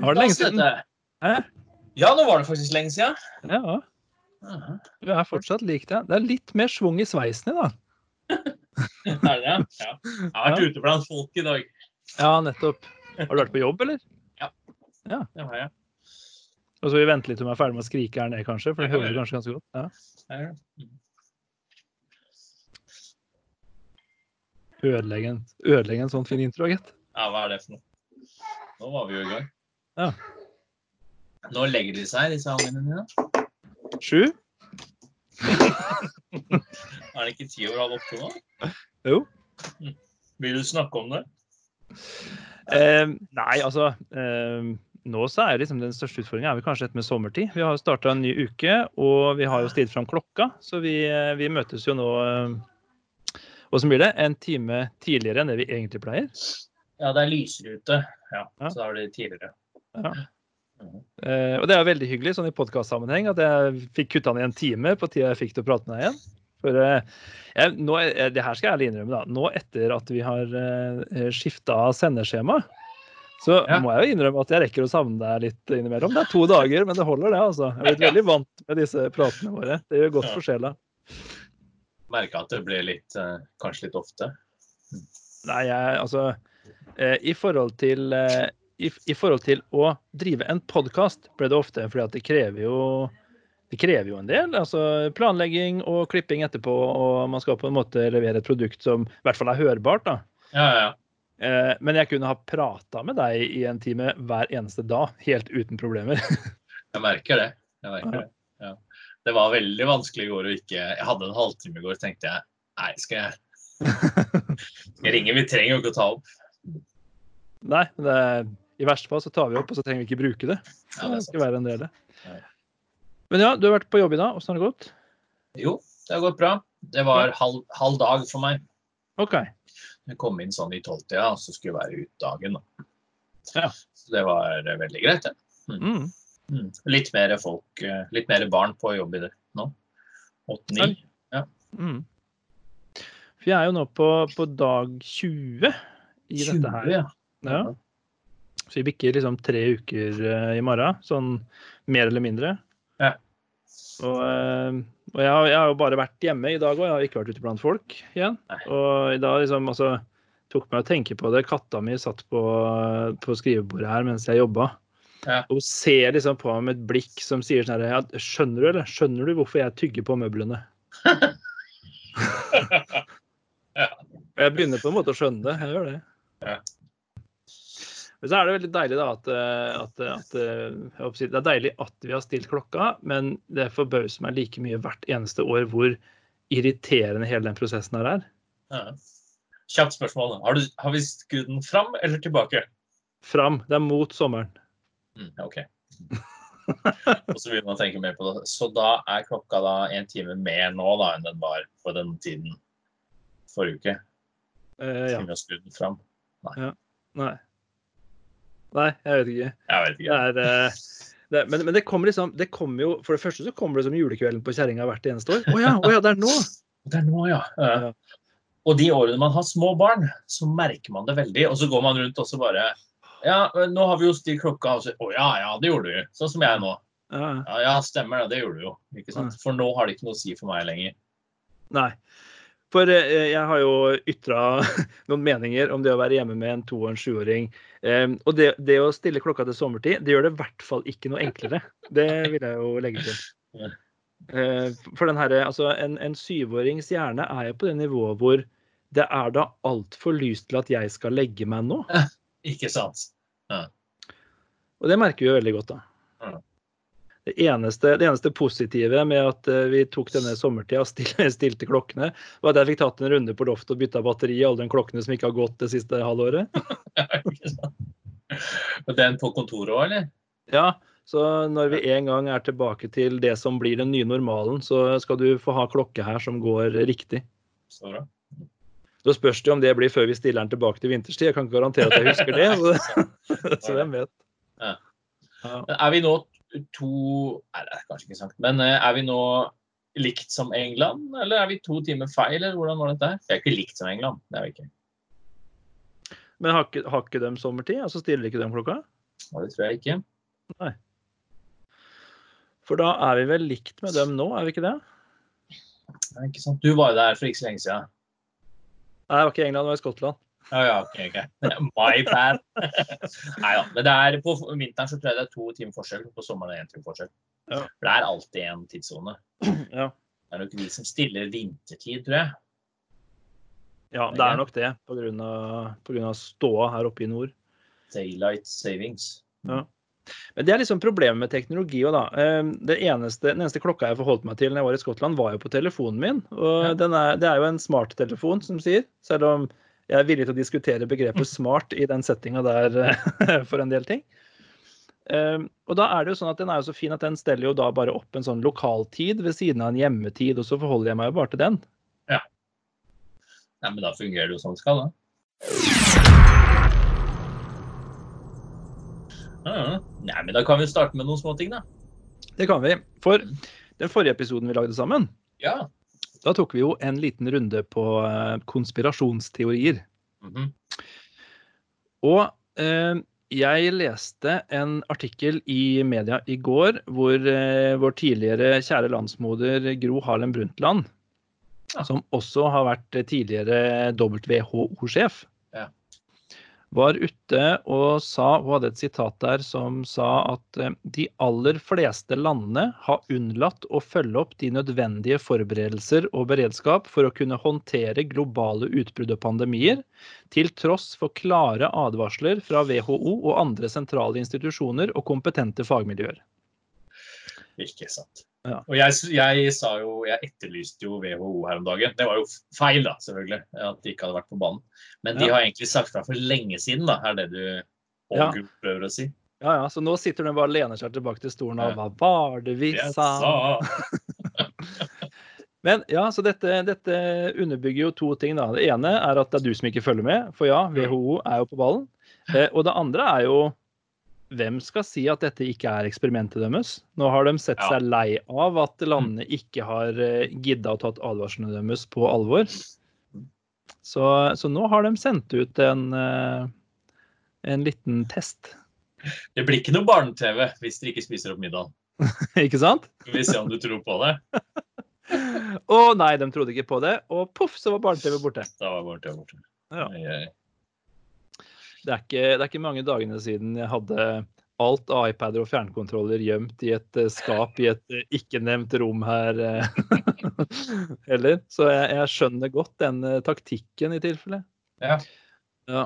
var på det lenge siden? Hæ? Ja, nå var det faktisk lenge siden. Ja, du er fortsatt lik det. Det er litt mer schwung i sveisen i dag. Er det det? Ja. Jeg har vært ute blant folk i dag. Ja, nettopp. Har du vært på jobb, eller? Ja, Det har jeg. Og så vi venter litt til vi er ferdig med å skrike her nede, kanskje, for det hører du kanskje ganske godt. Ja. Jeg. Ødelegge en, ødelegge en sånn fin intro, gitt. Ja, hva er det for noe? Nå var vi jo i gang. Ja. Nå legger de seg, disse ungene dine. Sju? Er det ikke ti over halv åtte nå? Jo. Vil du snakke om det? Eh, nei, altså eh, Nå så er liksom den største utfordringen vel kanskje dette med sommertid. Vi har starta en ny uke, og vi har jo stilt fram klokka. Så vi, eh, vi møtes jo nå eh, blir det? En time tidligere enn det vi egentlig pleier. Ja, det er lysere ute. Ja, Ja. så er det tidligere. Eh, og det er veldig hyggelig sånn i podkastsammenheng at jeg fikk kutta ned en time på tida jeg fikk til å prate med deg igjen. For eh, jeg, nå, eh, det her skal jeg ærlig innrømme, da. Nå etter at vi har uh, skifta sendeskjema, så Ja. må jeg jo innrømme at jeg rekker å savne deg litt innimellom. Det er to dager, men det holder, det. altså. Jeg er blitt veldig vant med disse pratene våre. Det gjør godt Ja. for sjela. Merka at det ble litt eh, Kanskje litt ofte. Nei, jeg altså eh, I forhold til eh, i, I forhold til å drive en podkast ble det ofte, fordi at det krever jo det krever jo en del. altså Planlegging og klipping etterpå, og man skal på en måte levere et produkt som i hvert fall er hørbart. da. Ja, ja, ja. Eh, men jeg kunne ha prata med deg i en time hver eneste dag, helt uten problemer. Jeg merker det. Jeg merker det. Ja. Det var veldig vanskelig i går å ikke Jeg hadde en halvtime i går, tenkte jeg. Nei, skal jeg, jeg ringe? Vi trenger jo ikke å ta opp. Nei, det, i verste fall så tar vi opp, og så trenger vi ikke bruke det. Ja, det skal være en del. det. Men ja, du har vært på jobb i dag. Åssen har det gått? Jo, det har gått bra. Det var halv, halv dag for meg. OK. Jeg kom inn sånn i tolvtida, og så skulle jeg være ute dagen. Da. Ja. Så det var eh, veldig greit, det. Mm. Mm. Litt mer folk, eh, litt mer barn på jobb i det nå. Åtte-ni. Ja. Mm. For jeg er jo nå på, på dag 20 i dette her. ja. Ja. Så vi bikker liksom tre uker eh, i morgen, sånn mer eller mindre. Ja. Og, eh, og jeg, har, jeg har jo bare vært hjemme i dag òg, jeg har ikke vært ute blant folk igjen. Nei. Og i dag liksom, altså, tok meg å tenke på det. Katta mi satt på, på skrivebordet her mens jeg jobba. Ja. Og hun ser liksom på meg med et blikk som sier sånn her Skjønner du, eller? Skjønner du hvorfor jeg tygger på møblene? Ja. Jeg begynner på en måte å skjønne det. Jeg gjør det. Ja. Men så er det veldig deilig da at, eh, at, at eh, jeg håper Det er deilig at vi har stilt klokka, men det forbauser meg like mye hvert eneste år hvor irriterende hele den prosessen her er. Ja. Kjapt spørsmål. Har, du, har vi skrudd den fram eller tilbake? Fram. Det er mot sommeren. Mm, OK. Og så begynner man tenke mer på det. Så da er klokka da en time mer nå da enn den var på den tiden forrige uke? Eh, ja. Skal vi ha skrudd den fram? Nei. Nei, jeg vet ikke. Jeg vet Det ikke. er, eh, det, men, men det kommer liksom det kommer jo, For det første så kommer det som julekvelden på kjerringa hvert eneste år. Å ja, oh ja, det er nå! Det er nå, ja. Ja. Og de årene man har små barn, så merker man det veldig. Og så går man rundt og så bare Ja, nå har vi jo stilt klokka. Og så, Å ja, ja, det gjorde du. Sånn som jeg nå. Ja, Ja, ja, stemmer det. Det gjorde du jo. Ikke sant? For nå har det ikke noe å si for meg lenger. nei. For eh, jeg har jo ytra noen meninger om det å være hjemme med en to- og en sjuåring. Eh, og det, det å stille klokka til sommertid, det gjør det i hvert fall ikke noe enklere. Det vil jeg jo legge til. Eh, for den herre, altså en, en syvårings hjerne er jo på det nivået hvor det er da altfor lyst til at jeg skal legge meg nå. Ikke sant? Og det merker vi jo veldig godt, da. Det eneste, det eneste positive med at eh, vi tok denne sommertida og stilte, stilte klokkene, var at jeg fikk tatt en runde på loftet og bytta batteri i alle de klokkene som ikke har gått det siste halvåret. Ikke sant? Og den på kontoret òg, eller? Ja, så når vi en gang er tilbake til det som blir den nye normalen, så skal du få ha klokke her som går riktig. Så bra. Da spørs det om det blir før vi stiller den tilbake til vinterstid. Jeg kan ikke garantere at jeg husker det. Så, så hvem vet. Ja. Er vi nå to Nei, det er kanskje ikke sagt. Men eh, er vi nå likt som England, eller er vi to timer feil, eller hvordan var dette her? Vi er ikke likt som England. Det er vi ikke. Men har ikke, har ikke de sommertid? Altså stiller ikke de klokka? Ja, det tror jeg ikke. Nei. For da er vi vel likt med dem nå, er vi ikke det? Nei, ikke sant? Du var jo der for ikke så lenge siden. Nei, det var ikke England, det var i Skottland. Ja, ja, ok, ok. My bad. Nei da. Men det er, på vinteren så tror jeg det er to timer forskjell. På sommeren er det én time forskjell. Ja. For det er alltid én tidssone. Ja. Det er nok vi som stiller vintertid, tror jeg. ja, det er nok det, på grunn av, på grunn av ståa her oppe i nord. Daylight savings. Ja. Men det er liksom problemet med teknologi òg, da. Eh, Det eneste, den eneste klokka jeg forholdt meg til når jeg var i Skottland, var jo på telefonen min. Og er, det er jo en smarttelefon, som sier. Selv om jeg er villig til å diskutere begrepet smart i den settinga der eh, for en del ting. Eh, Og da er det jo sånn at den er jo så fin at den steller jo da bare opp en sånn lokaltid ved siden av en hjemmetid, og så forholder jeg meg jo bare til den. Ja. Nei, men da fungerer det jo som det skal, da. Ja. Nei, men da kan vi starte med noen småting, da. Det kan vi. For den forrige episoden vi lagde sammen, Ja. Da tok vi jo en liten runde på eh, konspirasjonsteorier. -hmm. Og eh, jeg leste en artikkel i media i går hvor eh, vår tidligere kjære landsmoder Gro Harlem Brundtland, som også har vært tidligere WHO-sjef. Var ute og sa Hun hadde et sitat der som sa at eh, de aller fleste landene har unnlatt å følge opp de nødvendige forberedelser og beredskap for å kunne håndtere globale utbrudd og pandemier, til tross for klare advarsler fra WHO og andre sentrale institusjoner og kompetente fagmiljøer. Ikke sant. Ja. Og jeg, jeg sa jo Jeg etterlyste jo WHO her om dagen. Det var jo feil, da, selvfølgelig, at de ikke hadde vært på banen. Men de Ja. har egentlig sagt fra for lenge siden, da, er det du Ja. Ågro prøver å si. Ja, ja, Så nå sitter hun bare og lener seg tilbake til stolen og Ja. hva var det vi sa? Men ja, så dette, dette underbygger jo to ting. da. Det ene er at det er du som ikke følger med, for ja, WHO er jo på ballen. Eh, og det andre er jo hvem skal si at dette ikke er eksperimentet deres? Nå har de sett seg lei av at landene ikke har eh, gidda å tatt advarslene deres på alvor. Så, så nå har de sendt ut en, eh, en liten test. Det blir ikke noe barne-TV hvis dere ikke spiser opp middagen. ikke sant? Vi se om du tror på det. Å nei, de trodde ikke på det. Og poff, så var barne-TV borte. Da var barne-TV borte. Ja. Det er, ikke, det er ikke mange dagene siden jeg hadde alt av iPader og fjernkontroller gjemt i et eh, skap i et eh, ikke-nevnt rom her eh, heller. Så jeg, jeg skjønner godt den taktikken i tilfelle. Ja. Ja.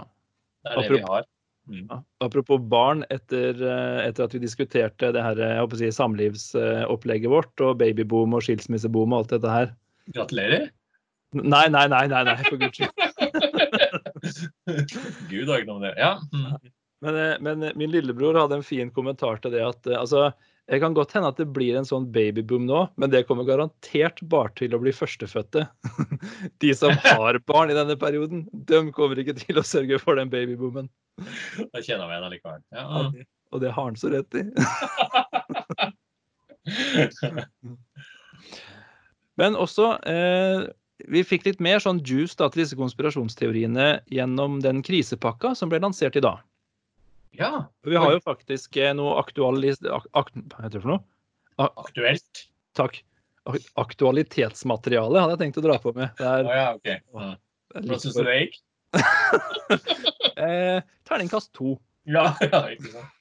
Det er det vi har. Mm. Ja. Apropos barn, etter, etter at vi diskuterte det her, jeg håper å si, samlivsopplegget vårt og babyboom og skilsmisseboom og alt dette her. Gratulerer. Nei, nei, nei, nei, nei for guds skyld. Gud har ikke noe med det. Ja. Mm. Men, eh, men min lillebror hadde en fin kommentar til det at eh, altså, det kan godt hende at det blir en sånn babyboom nå, men det kommer garantert bare til å bli førstefødte. De som har barn i denne perioden, de kommer ikke til å sørge for den babyboomen. Da kjenner vi henne likevel. Ja. Og det- Og det har han så rett i. Men også eh, Vi fikk litt mer sånn juice da, til disse konspirasjonsteoriene gjennom den krisepakka som ble lansert i dag. ja. Vi har jo faktisk eh, noe aktualis... Ak, ak, hva heter det for noe? Aktuelt. Takk. Aktualitetsmateriale hadde jeg tenkt å dra på med. Det er, oh, ja, OK. Det Hva litt syns du det gikk? eh, terningkast to. Ja, ja, ikke sant.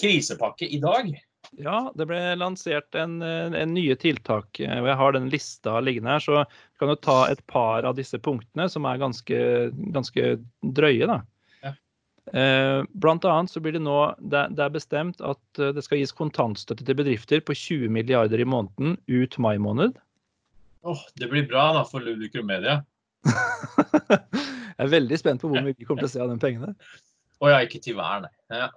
Krisepakke i dag. Ja, det ble lansert en, eh, en nye tiltak. eh, og Jeg har den lista liggende her, så vi kan jo ta et par av disse punktene som er ganske, ganske drøye. da. Ja. Eh, Blant annet så blir det nå det, er bestemt at det skal gis kontantstøtte til bedrifter på 20 milliarder i måneden ut mai måned. Åh, det blir bra da for Ludicrum Media. Jeg er veldig spent på hvor mye vi kommer til å se av de pengene. Å ja, ikke til hver, nei. Ja.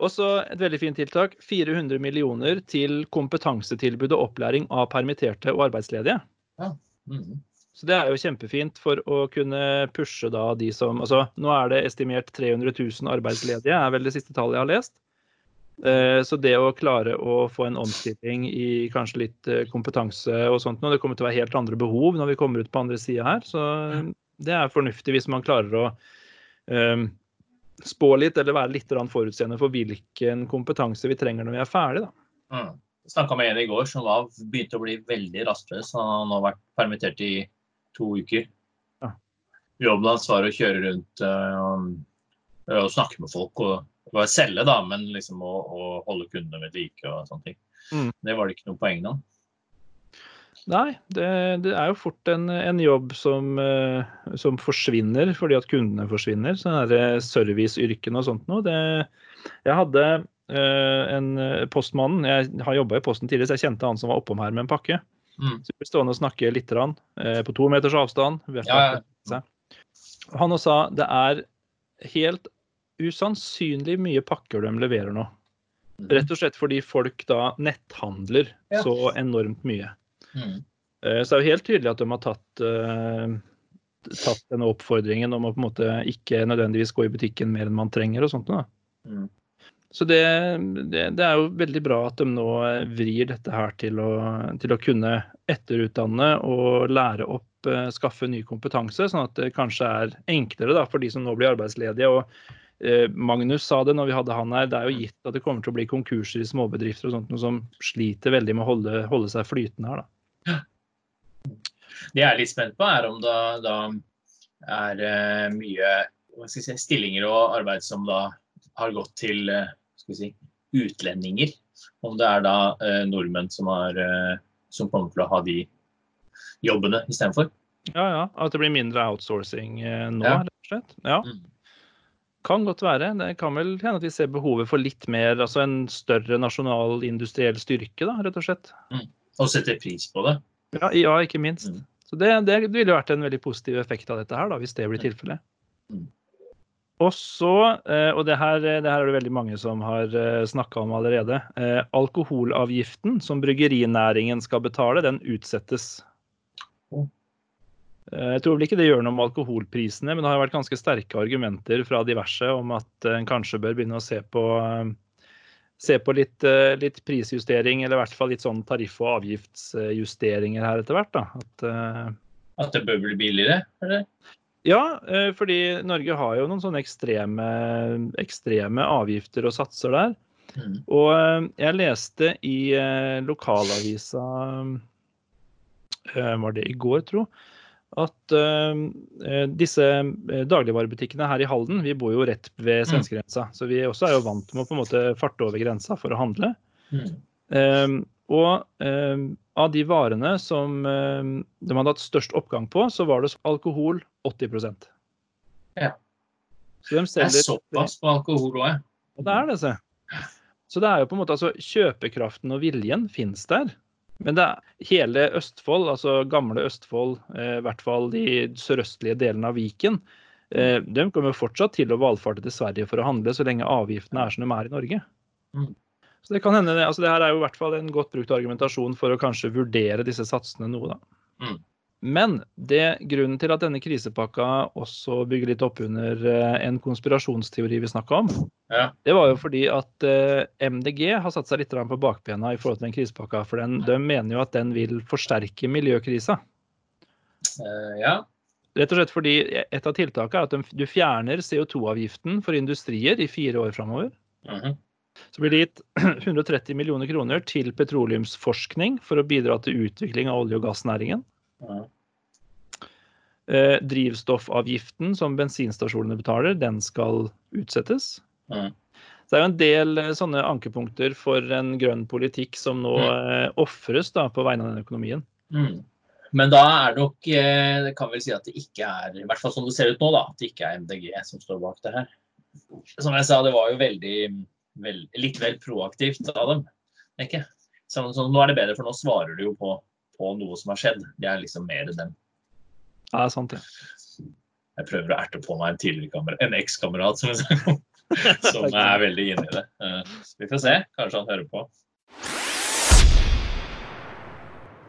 Og så et veldig fint tiltak. 400 millioner til kompetansetilbud og opplæring av permitterte og arbeidsledige. Mhm. Så det er jo kjempefint for å kunne pushe da de som Altså nå er det estimert 300 000 arbeidsledige, er vel det siste tallet jeg har lest. Eh, Så det å klare å få en omstilling i kanskje litt eh, kompetanse og sånt nå, det kommer til å være helt andre behov når vi kommer ut på andre sida her. Så det er fornuftig hvis man klarer å eh, spå litt eller være litt forutseende for hvilken kompetanse vi trenger når vi er ferdig. Da. Mm. Snakka med en i går som var, begynte å bli veldig rastløs. Han har vært permittert i to uker. Ja. Jobben hans var å kjøre rundt øh, og snakke med folk. og var selge, da, men liksom å, å holde kundene ved like og sånne ting. Mm. Det var det ikke noe poeng nå. Nei, det, det, er jo fort en, en jobb som, uh, som, forsvinner fordi at kundene forsvinner. Sånne serviceyrkene og sånt noe. Det, jeg hadde uh, en postmann, Jeg har jobba i Posten tidligere, så jeg kjente han som var oppom her med en pakke. Mm. Så vi ble stående og snakke litt uh, på to meters avstand. Ja, ja. Han også sa det er helt usannsynlig mye pakker de leverer nå. Mhm. Rett og slett fordi folk da netthandler Ja. så enormt mye. Mm. Eh, Så det er jo helt tydelig at de har tatt, eh, tatt denne oppfordringen om å på en måte ikke nødvendigvis gå i butikken mer enn man trenger og sånt. Da. Mm. Så det, det, det er jo veldig bra at de nå eh, vrir dette her til å, til å kunne etterutdanne og lære opp, skaffe ny kompetanse, sånn at det kanskje er enklere da, for de som nå blir arbeidsledige. og Magnus sa det når vi hadde han her, det er jo gitt at det kommer til å bli konkurser i småbedrifter og sånt, noe som sliter veldig med å holde, holde seg flytende her. da. Det jeg er litt spent på, er om det da er uh, mye si, stillinger og arbeid som da har gått til uh, si, utlendinger. Om det er da uh, nordmenn som, har, som kommer til å ha de jobbene istedenfor. Ja, ja. At det blir mindre outsourcing nå, Ja. rett og slett. Ja. Mm. Kan godt være. Det kan vel hende at vi ser behovet for litt mer, altså en større nasjonal industriell styrke, da, rett og slett. Og setter pris på det. Ja, ja ikke minst. Mm. Så det, det ville vært en veldig positiv effekt av dette her, da, hvis det blir tilfellet. Mm. Og så, eh, og det her, det her er det veldig mange som har snakka om allerede, eh, alkoholavgiften som bryggerinæringen skal betale, den utsettes. Eh, Jeg tror vel ikke det gjør noe med alkoholprisene, men det har vært ganske sterke argumenter fra diverse om at en kanskje bør begynne å se på, eh, se på litt, eh, litt prisjustering, eller i hvert fall litt sånn tariff- og avgiftsjusteringer her etter hvert. Da. At, eh, At det bør bli billigere. Eller? ja, eh, fordi Norge har jo noen sånne ekstreme, ekstreme avgifter og satser der. Mm. Og jeg leste i lokalavisa Var det i går, tro? At uh, disse eh, dagligvarebutikkene her i Halden Vi bor jo rett ved svenskegrensa, så vi også er jo vant med å på en måte farte over grensa for å handle. Mm. Eh, og eh, av de varene som eh, de hadde hatt størst oppgang på, så var det alkohol 80% Ja. Så de Det er såpass på alkohol òg, ja. det er det, se. Så det er jo på en måte altså Kjøpekraften og viljen finnes der. Men det er hele Østfold, altså gamle Østfold, eh, i hvert fall de sørøstlige delene av Viken, eh, de kommer fortsatt til å valfarte til Sverige for å handle så lenge avgiftene er som de er i Norge. Mm. Så det kan hende, altså det her er jo i hvert fall en godt brukt argumentasjon for å kanskje vurdere disse satsene noe, da. Mm. Men det, grunnen til at denne krisepakka også bygger litt opp under eh, en konspirasjonsteori vi snakka om, Ja. det var jo fordi at eh, MDG har satt seg litt på bakbena i forhold til den krisepakka. For den, de mener jo at den vil forsterke miljøkrisa. Eh, ja. Rett og slett fordi et av tiltakene er at de, du fjerner CO2-avgiften for industrier i fire år framover. Mhm. Så blir det gitt 130 millioner kroner til petroleumsforskning for å bidra til utvikling av olje- og gassnæringen. Ja. Eh, drivstoffavgiften som bensinstasjonene betaler, den skal utsettes. Mhm. Så det er jo en del eh, sånne ankepunkter for en grønn politikk som nå eh, ofres på vegne av den økonomien. Mm. Men da er det nok eh, Det kan vel si at det ikke er, i hvert fall som det ser ut nå, da, at det ikke er MDG som står bak det her. Som jeg sa, det var jo veldig vel, litt vel proaktivt av dem. Ikke? Så, så nå er det bedre, for nå svarer du jo på, på noe som har skjedd. Det er liksom mer dem. Ja, det er sant, ja. Jeg prøver å erte på meg en tidligere en ekskamerat som, som er veldig inne i det. Eh, Vi får se. Kanskje han hører på.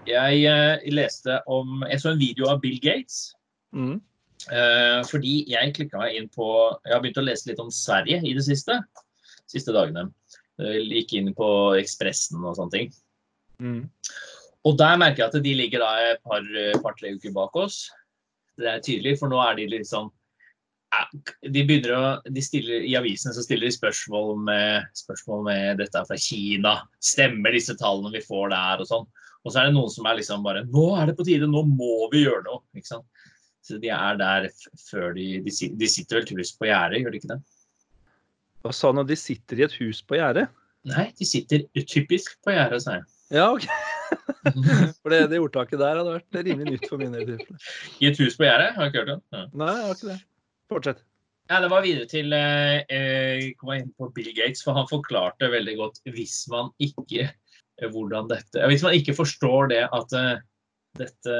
Jeg eh, leste om Jeg så en video av Bill Gates. Mm. Eh, fordi jeg klikka meg inn på Jeg har begynt å lese litt om Sverige i det siste. siste dagene. Jeg gikk inn på Ekspressen og sånne ting. Mm. Og der merker jeg at de ligger da et par, par-tre uker bak oss. Det er tydelig, for nå er de sånn de begynner å, de stiller, I avisene så stiller de spørsmål med, spørsmål med dette er fra Kina. Stemmer disse tallene vi får der og sånn? Og så er det noen som er liksom bare Nå er det på tide, nå må vi gjøre noe. ikke sant? Så de er der før de De, de sitter vel tydeligvis på gjerdet, gjør de ikke det? Hva sa han de sitter i et hus på gjerdet? Nei, de sitter typisk på gjerdet, sa jeg. Ja, OK. For det, det ordtaket der hadde vært rimelig nytt for min del. I et hus på gjerdet? Har ikke hørt det? Ja. Nei, jeg har ikke det. Fortsett. Ja, det var videre til eh, eh kom inn på Bill Gates, for han forklarte veldig godt hvis man ikke eh, hvordan dette Hvis man ikke forstår det at uh, dette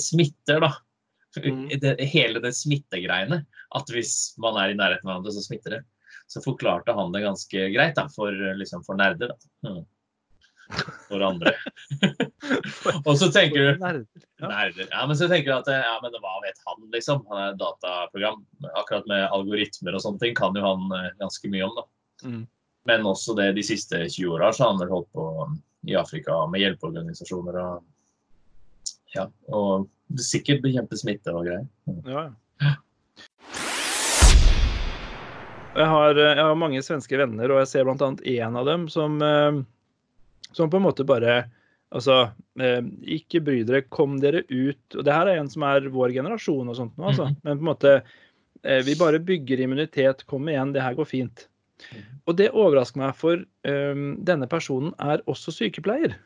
smitter, da. Mm. Det, hele det smittegreiene. At hvis man er i nærheten av hverandre, så smitter det. Så forklarte han det ganske greit da, for, liksom, for nerder. da. Mm for andre. og så tenker du nerder. Ja, men så tenker du at ja, men hva vet han, liksom? Han er et dataprogram. Akkurat med algoritmer og sånne ting kan jo han eh, ganske mye om, da. Mm. Men også det de siste 20 åra så har han vel holdt på um, i Afrika med hjelpeorganisasjoner og ja, og sikkert bekjempe smitte og greier. Ja, ja. Jeg har, jeg har, mange svenske venner, og jeg ser bl.a. en av dem som eh, som på en måte bare Altså, eh, ikke bry dere, kom dere ut. Og det her er en som er vår generasjon og sånt nå, altså. Mhm. Men på en måte eh, Vi bare bygger immunitet. Kom igjen, det her går fint. Mhm. Og det overrasker meg, for um, denne personen er også sykepleier.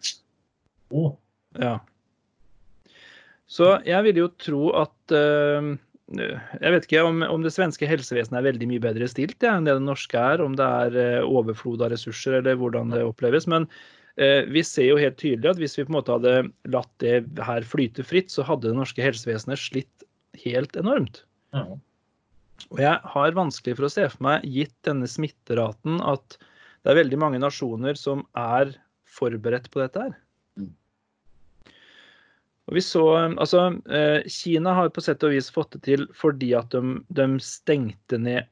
Oh. Ja. Så jeg vil jo tro at uh, Jeg vet ikke om, om, det svenske helsevesenet er veldig mye bedre stilt ja, enn det det norske er. Om det er uh, overflod av ressurser, eller hvordan det oppleves. Men vi ser jo helt tydelig at hvis vi på en måte hadde latt det her flyte fritt, så hadde det norske helsevesenet slitt helt enormt. Mm. Og jeg har vanskelig for å se for meg, gitt denne smitteraten, at det er veldig mange nasjoner som er forberedt på dette her. Mm. Og vi så, altså, eh, Kina har på sett og vis fått det til fordi at de, de stengte ned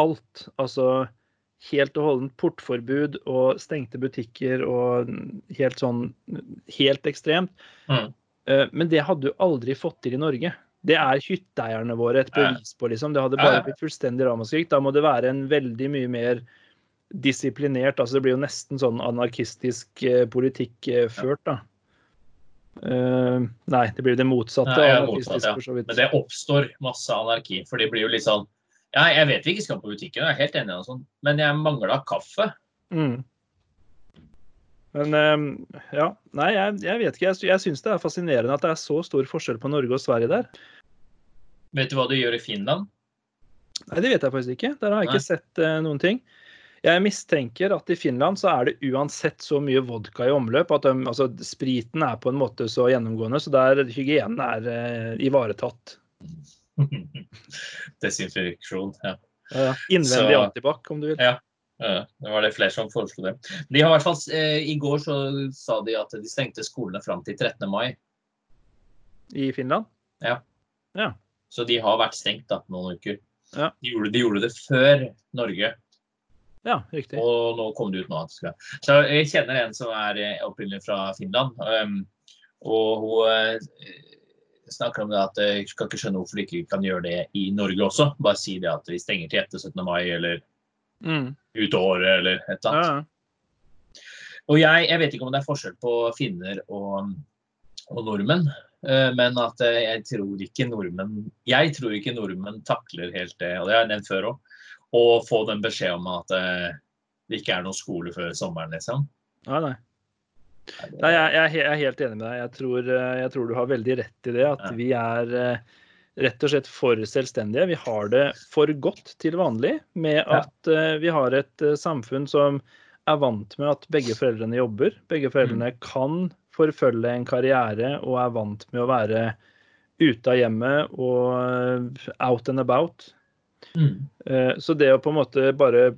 alt. Altså helt og holdent portforbud og stengte butikker og helt sånn helt ekstremt. Mm. Eh, men det hadde du aldri fått til i Norge. Det er hytteeierne våre et bevis på, liksom. Det hadde bare blitt fullstendig ramaskrik. Da må det være en veldig mye mer disiplinert altså Det blir jo nesten sånn anarkistisk eh, politikk eh, ført, da. Uh, nei, det blir det motsatte. Nei, motsatt, ja. Men det oppstår masse anarki. For det blir jo litt sånn ja, jeg vet vi ikke skal på butikken, jeg er helt enig, sånn. men jeg mangla kaffe. Mm. Men ehm, ja, nei, jeg, jeg vet ikke. Jeg, jeg syns det er fascinerende at det er så stor forskjell på Norge og Sverige der. Vet du hva du gjør i Finland? Nei, det vet jeg faktisk ikke. Der har jeg nei. ikke sett uh, noen ting. Jeg mistenker at i Finland så er det uansett så mye vodka i omløp at de, altså, spriten er på en måte så gjennomgående, så der hygienen er uh, ivaretatt. Desinfeksjon, ja. ja innvendig så, antibac, om du vil. Ja. Ja, det var det flere som foreslo det. De har i hvert fall, eh, I går så sa de at de stengte skolene fram til 13. mai. I Finland? Ja. ja. Så de har vært stengt da, noen uker. Ja. De, gjorde, de, gjorde, det før Norge. Ja, riktig. Og nå kom det ut nå. Så jeg kjenner en som er eh, opprinnelig fra Finland. Og hun eh, snakker om det at jeg skal ikke skjønne hvorfor de ikke kan gjøre det i Norge også. Bare si det at vi stenger til etter 17. mai eller mm. ut året eller et eller annet. Ja. Og jeg, jeg, vet ikke om det er forskjell på finner og, og nordmenn. Eh, men at eh, jeg tror ikke nordmenn Jeg tror ikke nordmenn takler helt det, og det har jeg nevnt før òg, å få den beskjed om at eh, det ikke er noen skole før sommeren, liksom. Ja, nei. Nei, jeg, jeg, er helt enig med deg. Jeg tror, eh, jeg tror, du har veldig rett i det. At vi er eh, rett og slett for selvstendige. Vi har det for godt til vanlig med at eh, vi har et samfunn som er vant med at begge foreldrene jobber. Begge foreldrene mm. kan forfølge en karriere og er vant med å være ute av hjemmet og out and about. Mm. Så det å på en måte bare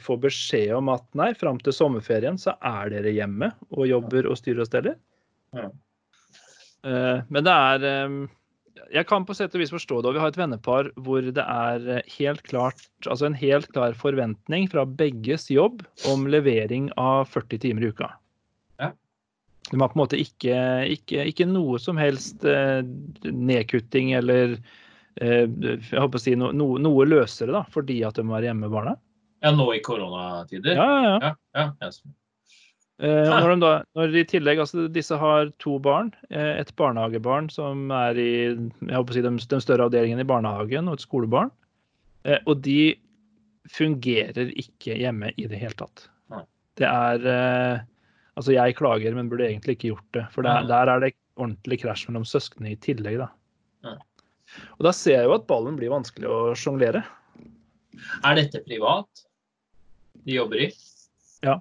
får beskjed om at nei, fram til sommerferien så er dere hjemme og jobber og styrer og steller. Ja. Eh, men det er eh, Jeg kan på sett og vis forstå det. og Vi har et vennepar hvor det er helt klart, altså en helt klar forventning fra begges jobb om levering av 40 timer i uka. Ja. De har på en måte ikke, ikke, ikke noe som helst nedkutting eller eh, jeg håper å si no, no, noe løsere, da, fordi at de må være hjemme med barna. Ja, nå i koronatider? Ja, ja, ja. ja, ja. Eh, når, de da, når de i tillegg, altså Disse har to barn. eh, Et barnehagebarn som er i jeg håper å si, den, den større avdelingen i barnehagen, og et skolebarn. Eh, Og de fungerer ikke hjemme i det hele tatt. Det er eh, Altså, jeg klager, men burde egentlig ikke gjort det. For der, der er det ordentlig krasj mellom søsknene i tillegg, da. Og da ser jeg jo at ballen blir vanskelig å sjonglere. Er dette privat de jobber i? Ja.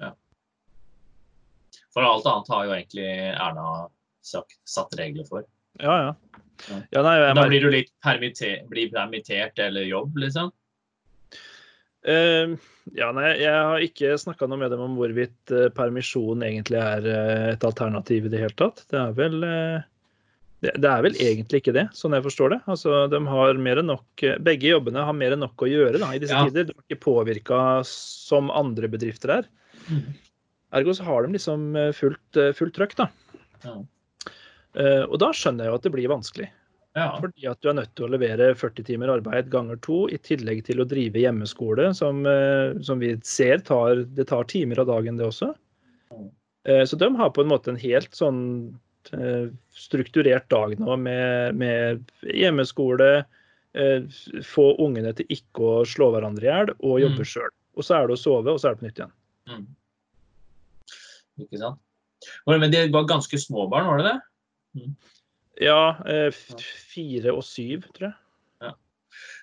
ja. For alt annet har jo egentlig Erna sagt, satt regler for. Ja, ja. Ja. nei, jeg Da blir du litt permitter, blir permittert eller jobb, liksom? Uh, ja, nei, jeg har ikke snakka noe med dem om hvorvidt uh, permisjon egentlig er uh, et alternativ i det hele tatt. Det er vel eh, det, det er vel egentlig ikke det, sånn jeg forstår det. Altså, de har mer enn nok, eh, begge jobbene har mer enn nok å gjøre da, i disse Ja. tider. De er ikke påvirka som andre bedrifter er. Ergo så har de liksom eh, fullt, eh, fullt trøkk, da. Ja. Uh, og da skjønner jeg jo at det blir vanskelig. Ja. Fordi at du er nødt til å levere 40 timer arbeid ganger to, i tillegg til å drive hjemmeskole, som, uh, som vi ser tar, det tar timer av dagen, det også. Uh, Så de har på en måte en helt sånn strukturert dag nå med, med hjemmeskole, eh, få ungene til ikke å slå hverandre i hjel og jobbe Mm. sjøl. Og så er det å sove, og så er det på nytt igjen. Mm. Ikke sant? Men de var ganske små barn, var det det? Ja, eh, fire og syv, tror jeg.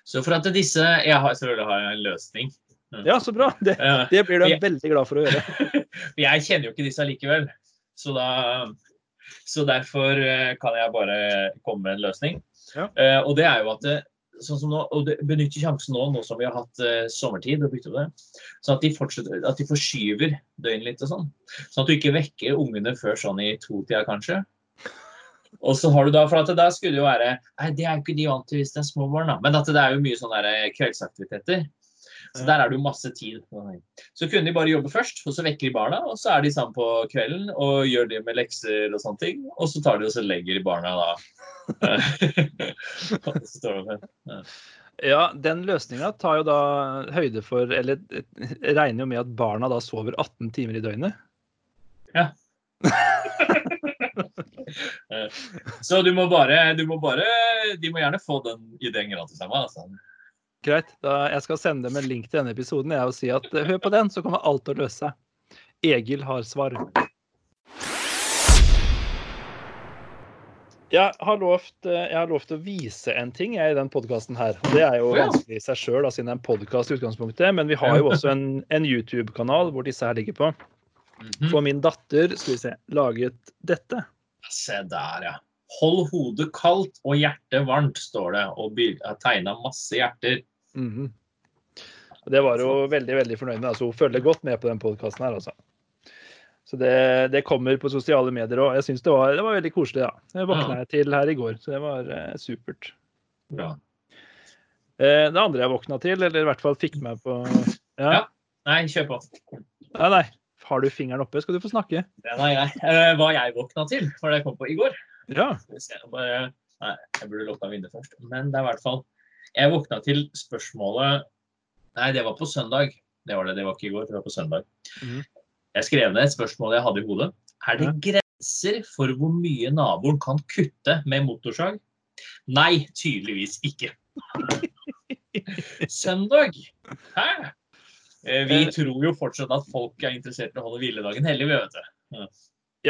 Så for at disse Jeg har selvfølgelig har jeg en løsning. Ja, så bra. Det, Eh, det blir du veldig glad for å gjøre. Jeg kjenner jo ikke disse likevel. Så, da, så derfor eh, kan jeg bare komme med en løsning. Ja. Eh, og det er jo at det, sånn som nå, og benytter sjansen nå, nå som vi har hatt uh, sommertid, og bytte det, sånn at de, at de forskyver døgnet litt og sånn. Sånn at du ikke vekker ungene før sånn i to-tida kanskje. Og så har du da, for at det da skulle jo være Nei, det er jo ikke de vant til hvis det er små barn, da. Men at det er jo mye sånne der kveldsaktiviteter. Så der er det jo masse tid. Så kunne de bare jobbe først, og så vekker de barna, og så er de sammen på kvelden og gjør det med lekser og sånne ting. Og så tar de og så legger de barna da. Ja, den løsninga tar jo da høyde for Eller eh, regner jo med at barna da sover 18 timer i døgnet. Ja. Så du må bare, du må bare De må gjerne få den ideen gratis av meg. Altså. Greit. Da jeg skal sende dem en link til denne episoden jeg, og si at eh, hør på den, så kommer alt til å løse seg. Egil har svar. Jeg har lovt, eh, jeg har lovt å vise en ting jeg, i den podkasten her. Det er jo vanskelig i seg sjøl, siden det er en podkast i utgangspunktet. Men vi har jo også en, en YouTube-kanal hvor disse her ligger på. Mhm. For min datter skal vi se, laget dette. Se der, ja. Hold hodet kaldt og hjertet varmt, står det. Og har tegna masse hjerter. Mhm. Og Det var hun veldig veldig fornøyd med. altså Hun følger godt med på den podkasten her. altså. Så det, det kommer på sosiale medier òg. Jeg syns det, det var veldig koselig. ja. Det våkna jeg til her i går, så det var eh, supert. Bra. Eh, det andre jeg våkna til, eller i hvert fall fikk meg på ja. Ja. Nei, kjør på. Nei, nei. Har du fingeren oppe, skal du få snakke. Nei, nei, jeg. Eh, hva jeg våkna til, var det jeg kom på i går. Ja. Se, bare, nei, jeg burde lukka vinduet først. Men det er i hvert fall Jeg våkna til spørsmålet Nei, det var på søndag. Det var det, det var ikke i går, det var på søndag. Mm. Jeg skrev ned et spørsmål jeg hadde i hodet. Er det grenser for hvor mye naboen kan kutte med motorsag? Nei, tydeligvis ikke. Søndag? Hæ? Eh, Vi tror jo fortsatt at folk er interessert i å holde hviledagen hellig, vet du.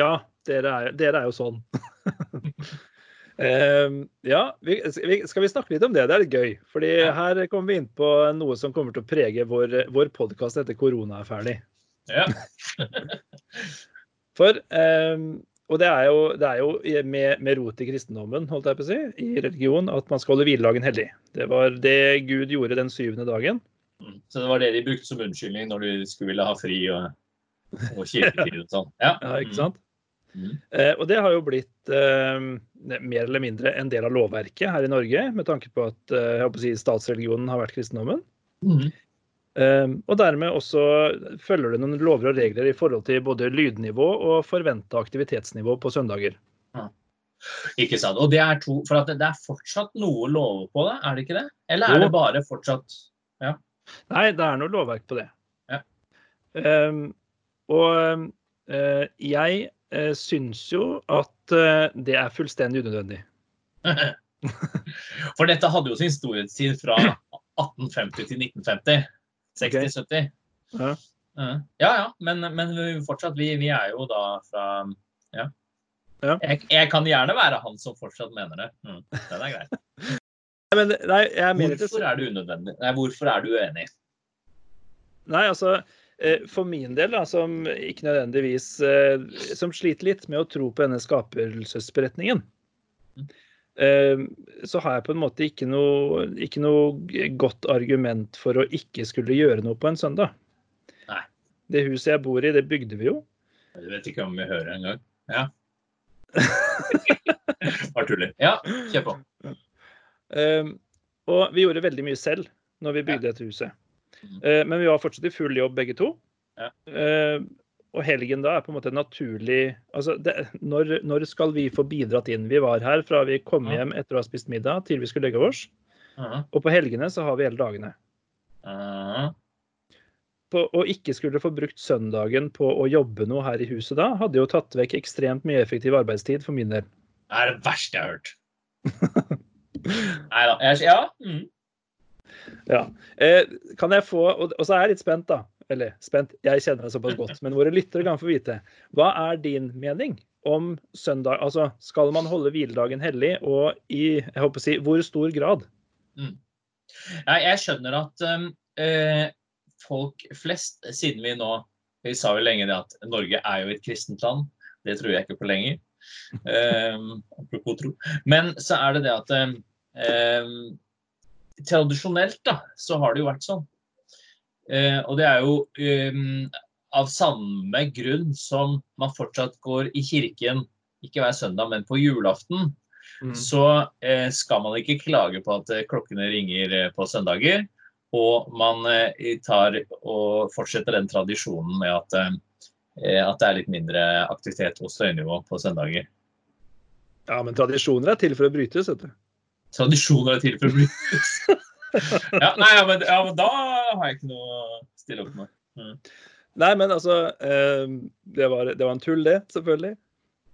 Ja, dere er, dere er jo sånn. Ehm, ja, vi, skal vi snakke litt om det? Det er litt gøy. Fordi Ja. her kommer vi inn på noe som kommer til å prege vår, vår podkast etter korona er ferdig. Ja. For, uh, og det er jo, det er jo med, med rot i kristendommen, holdt jeg på å si, i religion, at man skal holde hviledagen hellig. Det var det Gud gjorde den syvende dagen. Mm. Så det var det de brukte som unnskyldning når de skulle ville ha fri og, og kirketid og sånn. Ja. Ja, ikke sant? Mm. Eh, og det har jo blitt eh, mer eller mindre en del av lovverket her i Norge, med tanke på at eh, jeg håper å si, statsreligionen har vært kristendommen. Mm. Eh, og dermed også følger det noen lover og regler i forhold til både lydnivå og forventa aktivitetsnivå på søndager. Ikke sant. Og det er to For at det, er fortsatt noe lover på det, er det ikke det? Eller er Jo. det bare fortsatt Nei, det er noe lovverk på det. Ja. Um, og uh, jeg uh, syns jo at eh, det er fullstendig unødvendig. For dette hadde jo sin storhetstid fra 1850 til 1950. 60-70. Ja. Ja ja, men, men fortsatt, vi, vi er jo da fra Ja. Ja. Jeg, jeg kan gjerne være han som fortsatt mener det. Mm, den er greit. Men, nei, Hvorfor er du unødvendig? Nei, hvorfor er du uenig? Nei, altså eh, for min del, da, som ikke nødvendigvis eh, Som sliter litt med å tro på denne skapelsesberetningen, eh, så har jeg på en måte ikke noe, ikke noe godt argument for å ikke skulle gjøre noe på en søndag. Nei. Det huset jeg bor i, det bygde vi jo. Jeg vet ikke om vi hører engang. Ja. Bare tuller. Ja, kjør på. Eh, og vi gjorde veldig mye selv når vi bygde dette huset. Eh, men vi var fortsatt i full jobb begge to. Ja. Eh, og helgen da er på en måte naturlig altså det, når, når skal vi få bidratt inn? Vi var her fra vi kom hjem etter å ha spist middag til vi skulle legge oss. Mhm. Og på helgene så har vi hele dagene. Mhm. På, å ikke skulle få brukt søndagen på å jobbe noe her i huset da, hadde jo tatt vekk ekstremt mye effektiv arbeidstid for min del. Det er det verste jeg har hørt. Nei da. Ja. Mm. Ja. Eh, kan jeg få Og, så er jeg litt spent, da. Eller spent, jeg kjenner deg såpass godt. Men våre lyttere kan få vite. Hva er din mening om søndag? Altså, skal man holde hviledagen hellig, og i jeg håper å si, hvor stor grad? Nei, jeg skjønner at eh, folk flest, siden vi nå Vi sa jo lenge det at Norge er jo et kristent land. Det tror jeg ikke på lenger. Um, apropos tro. Men så er det det at um, Tradisjonelt da, så har det jo vært sånn. Eh, og det er jo um, av samme grunn som man fortsatt går i kirken, ikke hver søndag, men på julaften så eh, skal man ikke klage på at eh, klokkene ringer eh, på søndager. Og man eh, tar og fortsetter den tradisjonen med at, eh, at det er litt mindre aktivitet og støynivå på søndager. Ja, men tradisjoner er til for å brytes, vet du. Tradisjoner er til for å bli ja, nei, ja, men, ja, men da har jeg ikke noe å stille opp med. Nei, men altså eh, det, var, det var en tull, det, selvfølgelig.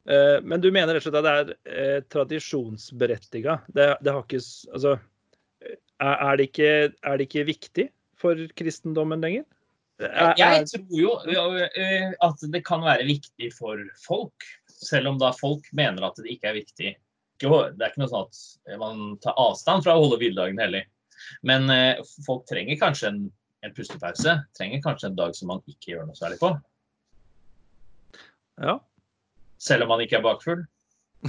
Eh, men du mener rett og slett at det er eh, tradisjonsberettiga? Det, det har ikke Altså, er, det ikke, er det ikke viktig for kristendommen lenger? Er, Jeg tror jo eh, at det kan være viktig for folk, selv om da folk mener at det ikke er viktig. Ikke- Det er ikke noe sånn at man tar avstand fra å holde hviledagen hellig. Men eh, folk trenger kanskje en, en pustepause. Trenger kanskje en dag som man ikke gjør noe særlig på. ja. Selv om man ikke er bakfull.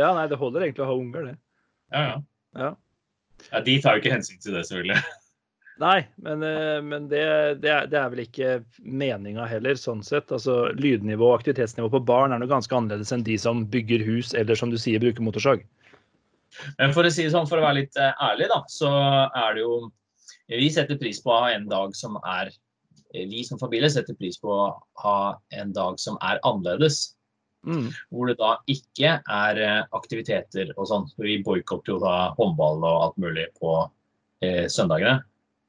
ja, nei, det holder egentlig å ha unger, det. Ja, ja. Ja. ja de tar jo ikke hensyn til det, selvfølgelig. Nei, men, eh, men det, det, er, det er vel ikke meninga heller, sånn sett. Altså, Lydnivå og aktivitetsnivå på barn er noe ganske annerledes enn de som bygger hus eller som du sier, bruker motorsag. Men for å si det sånn, for å være litt eh, ærlig, da, så er det jo Vi setter pris på å ha en dag som er eh, Vi som familie setter pris på å ha en dag som er annerledes. Mm. Hvor det da ikke er aktiviteter og sånn. Vi boikotter jo da håndball og alt mulig på eh, søndagene.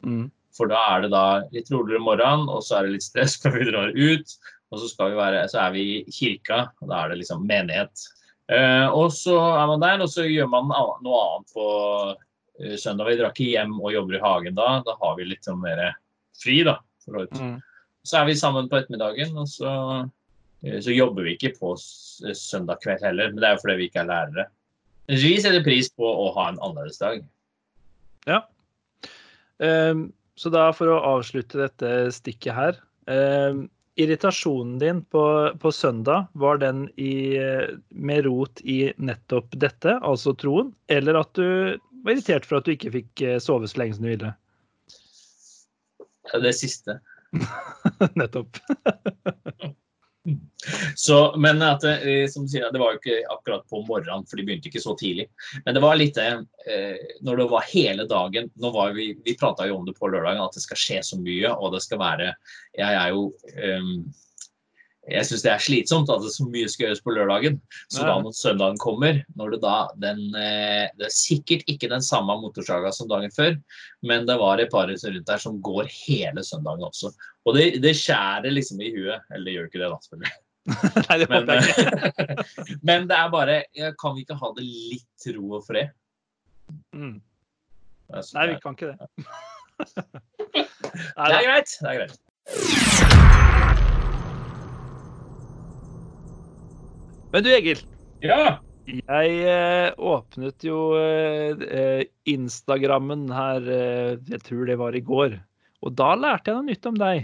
Mm. For da er det da litt roligere morgen, og så er det litt stress før vi drar ut. Og så, skal vi være, så er vi i kirka, og da er det liksom menighet. Eh, og så er man der, og så gjør man noe annet på eh, søndag. Vi drar ikke hjem og jobber i hagen da. Da har vi litt sånn mer fri, da. Mm. så er vi sammen på ettermiddagen, og så, eh, så jobber vi ikke på søndag kveld heller. Men det er jo fordi vi ikke er lærere. Vi setter pris på å ha en annerledes dag. Ja. Ehm, så da for å avslutte dette stikket her. ehm, irritasjonen din på, på søndag, var den i, med rot i nettopp dette, altså troen, eller at du var irritert for at du ikke fikk eh, sove så lenge som du ville? Det siste. nettopp. Så, men at, eh, som sier, det var jo ikke akkurat på morgenen, for de begynte ikke så tidlig. Men det var litt det eh, når det var hele dagen nå var Vi, vi prata jo om det på lørdagen, at det skal skje så mye. Og det skal være Jeg er jo eh, jeg syns det er slitsomt at det så mye skal gjøres på lørdagen. Så da når søndagen kommer, når det da den eh, Det er sikkert ikke den samme motorsaga som dagen før, men det var et par rundt der som går hele søndagen også. Og det, det skjærer liksom i huet. Eller det gjør ikke det, da, selvfølgelig. Nei, det Men, jeg ikke. men det er bare Kan vi ikke ha det litt ro og fred? Mm. Nei, vi kan ikke det. er, det er greit. Det er greit. Men du, Egil. Ja! Jeg eh, åpnet jo eh, eh, Instagrammen her, eh, jeg tror det var i går. Og da lærte jeg noe nytt om deg.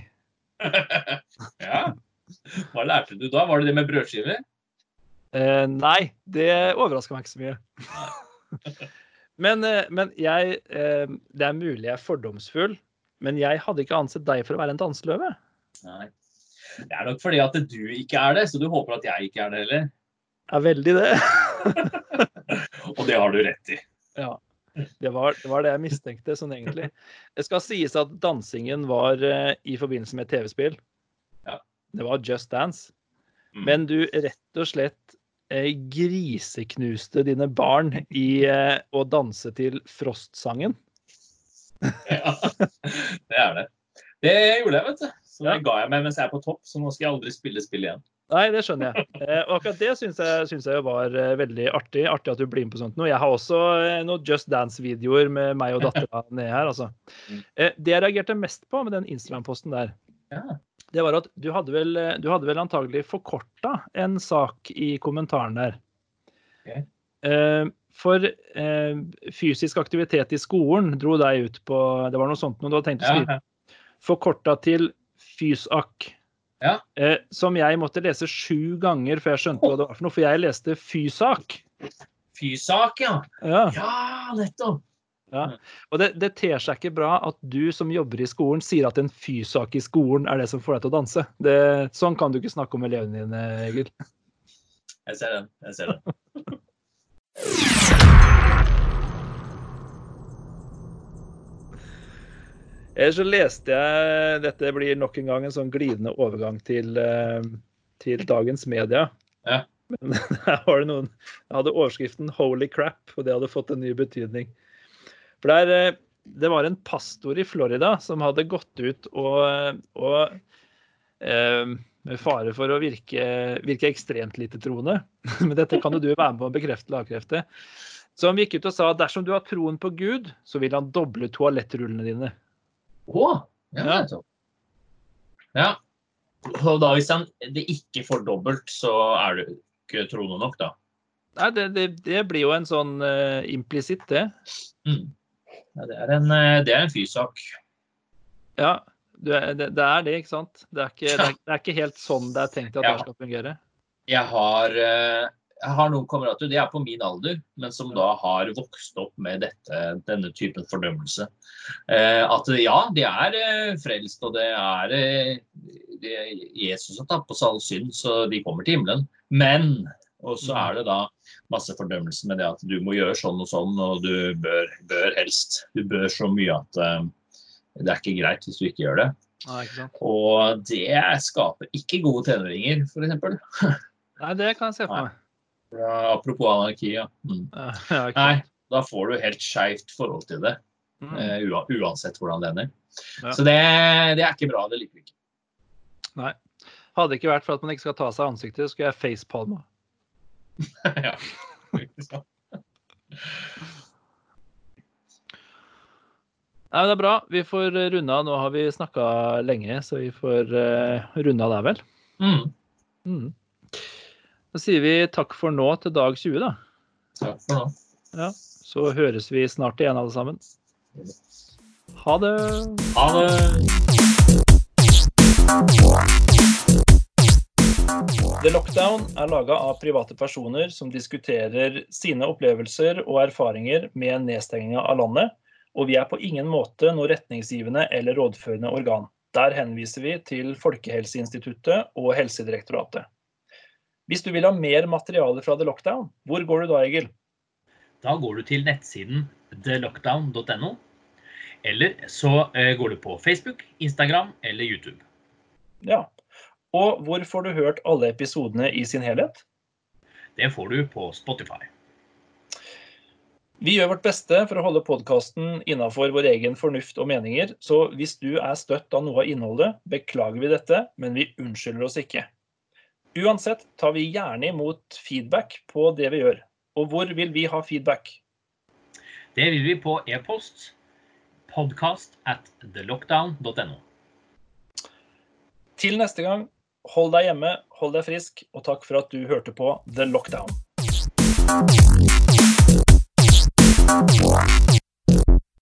ja. Hva lærte du da? Var det det med brødskiver? Eh, nei, det overraska meg ikke så mye. men eh, men jeg eh, Det er mulig jeg er fordomsfull, men jeg hadde ikke ansett deg for å være en danseløve. Nei. Det er nok fordi at du ikke er det, så du håper at jeg ikke er det heller. Er veldig det. Og det har du rett i. Ja. Det var, det var det jeg mistenkte, sånn egentlig. Det skal sies at dansingen var uh, i forbindelse med TV-spill. Ja. Det var Just Dance. Mm. Men du rett og slett uh, griseknuste dine barn i uh, å danse til Frost-sangen. Ja, det er det. Det gjorde jeg, vet du. Så det Ja. ga jeg meg mens jeg er på topp, så nå skal jeg aldri spille spill igjen. Nei, det skjønner jeg. Eh, og akkurat det syns jeg, synes jeg var eh, veldig artig. Artig at du blir med på sånt noe. Jeg har også eh, noen Just Dance-videoer med meg og dattera nede her, altså. Mm. Det jeg reagerte mest på med den Instagram-posten der, det var at du hadde vel, du hadde vel antagelig forkorta en sak i kommentaren der. For fysisk aktivitet i skolen dro deg ut på Det var noe sånt noe du hadde tenkt å skrive. Forkorta til FYSAK. Ja. Eh, som jeg måtte lese sju ganger før jeg skjønte hva det var for noe. For jeg leste FYSAK. Fysak, ja. Ja. Ja, nettopp. Og det, det ter seg ikke bra at du som jobber i skolen, sier at en FYSAK i skolen er det som får deg til å danse. Det, sånn kan du ikke snakke om elevene dine, Egil. Jeg ser den. Jeg ser den. Ellers så leste jeg Dette blir nok en gang en sånn glidende overgang til, eh, til dagens media. Ja. Men der var det noen Jeg hadde overskriften 'Holy crap', og det hadde fått en ny betydning. For der, eh, det var en pastor i Florida som hadde gått ut og, og eh, med fare for å virke, virke ekstremt lite troende, men dette kan jo du være med på å bekrefte eller avkrefte, han gikk ut og sa at dersom du har troen på Gud, så vil han doble toalettrullene dine. Å! Ja, Ja. Ja. Og da hvis han det ikke får dobbelt, så er du ikke troende nok, da. Nei, det, det, det blir jo en sånn uh, implisitt, det. Mm. Ja, det, er en, eh, det er en fysak. Ja, du, det, det er det, ikke sant? Det er ikke, det, er, det er ikke helt sånn det er tenkt at det skal fungere. Jeg har, eh, jeg har noen kamerater, de er på min alder, men som da har vokst opp med dette, denne typen fordømmelse. Eh, At ja, de er eh, frelst, og det er eh, Jesus har tatt på seg all synd, så de kommer til himmelen. Men og så er det da masse fordømmelse med det at du må gjøre sånn og sånn, og du bør, bør helst. Du bør så mye at eh, det er ikke greit hvis du ikke gjør det. Ikke? Og det skaper ikke gode tenåringer, f.eks. Nei, det kan jeg se for meg. Ja, apropos anarki, ja. Mm. Ja, Nei, da får du helt skeivt forhold til det, Mm. Uh, uansett hvordan det ender. Ja. Så det, det er ikke bra. Det liker vi ikke. Hadde det ikke vært for at man ikke skal ta seg ansiktet, så skulle jeg facepalma. ja. Nei, men Det er bra. Vi får runda. Nå har vi snakka lenge, så vi får uh, runda der, vel. Mm. Mm. Da sier vi takk for nå til dag 20, da. Takk for nå. Ja, Så høres vi snart igjen, alle sammen. Ha det. Ha det. The Lockdown er laga av private personer som diskuterer sine opplevelser og erfaringer med nedstenginga av landet, og vi er på ingen måte noe retningsgivende eller rådførende organ. Der henviser vi til Folkehelseinstituttet og Helsedirektoratet. Hvis du vil ha mer materiale fra The Lockdown, hvor går du da, Egil? Da går du til nettsiden thelockdown.no. Eller så eh, går du på Facebook, Instagram eller YouTube. Ja. Og hvor får du hørt alle episodene i sin helhet? Det får du på Spotify. Vi gjør vårt beste for å holde podkasten innafor vår egen fornuft og meninger, så hvis du er støtt av noe av innholdet, beklager vi dette, men vi unnskylder oss ikke. Uansett tar vi gjerne imot feedback på det vi gjør. Og hvor vil vi ha feedback? Det vil vi på e-post podcast at thelockdown.no. Til neste gang, hold deg hjemme, hold deg frisk, og takk for at du hørte på The Lockdown.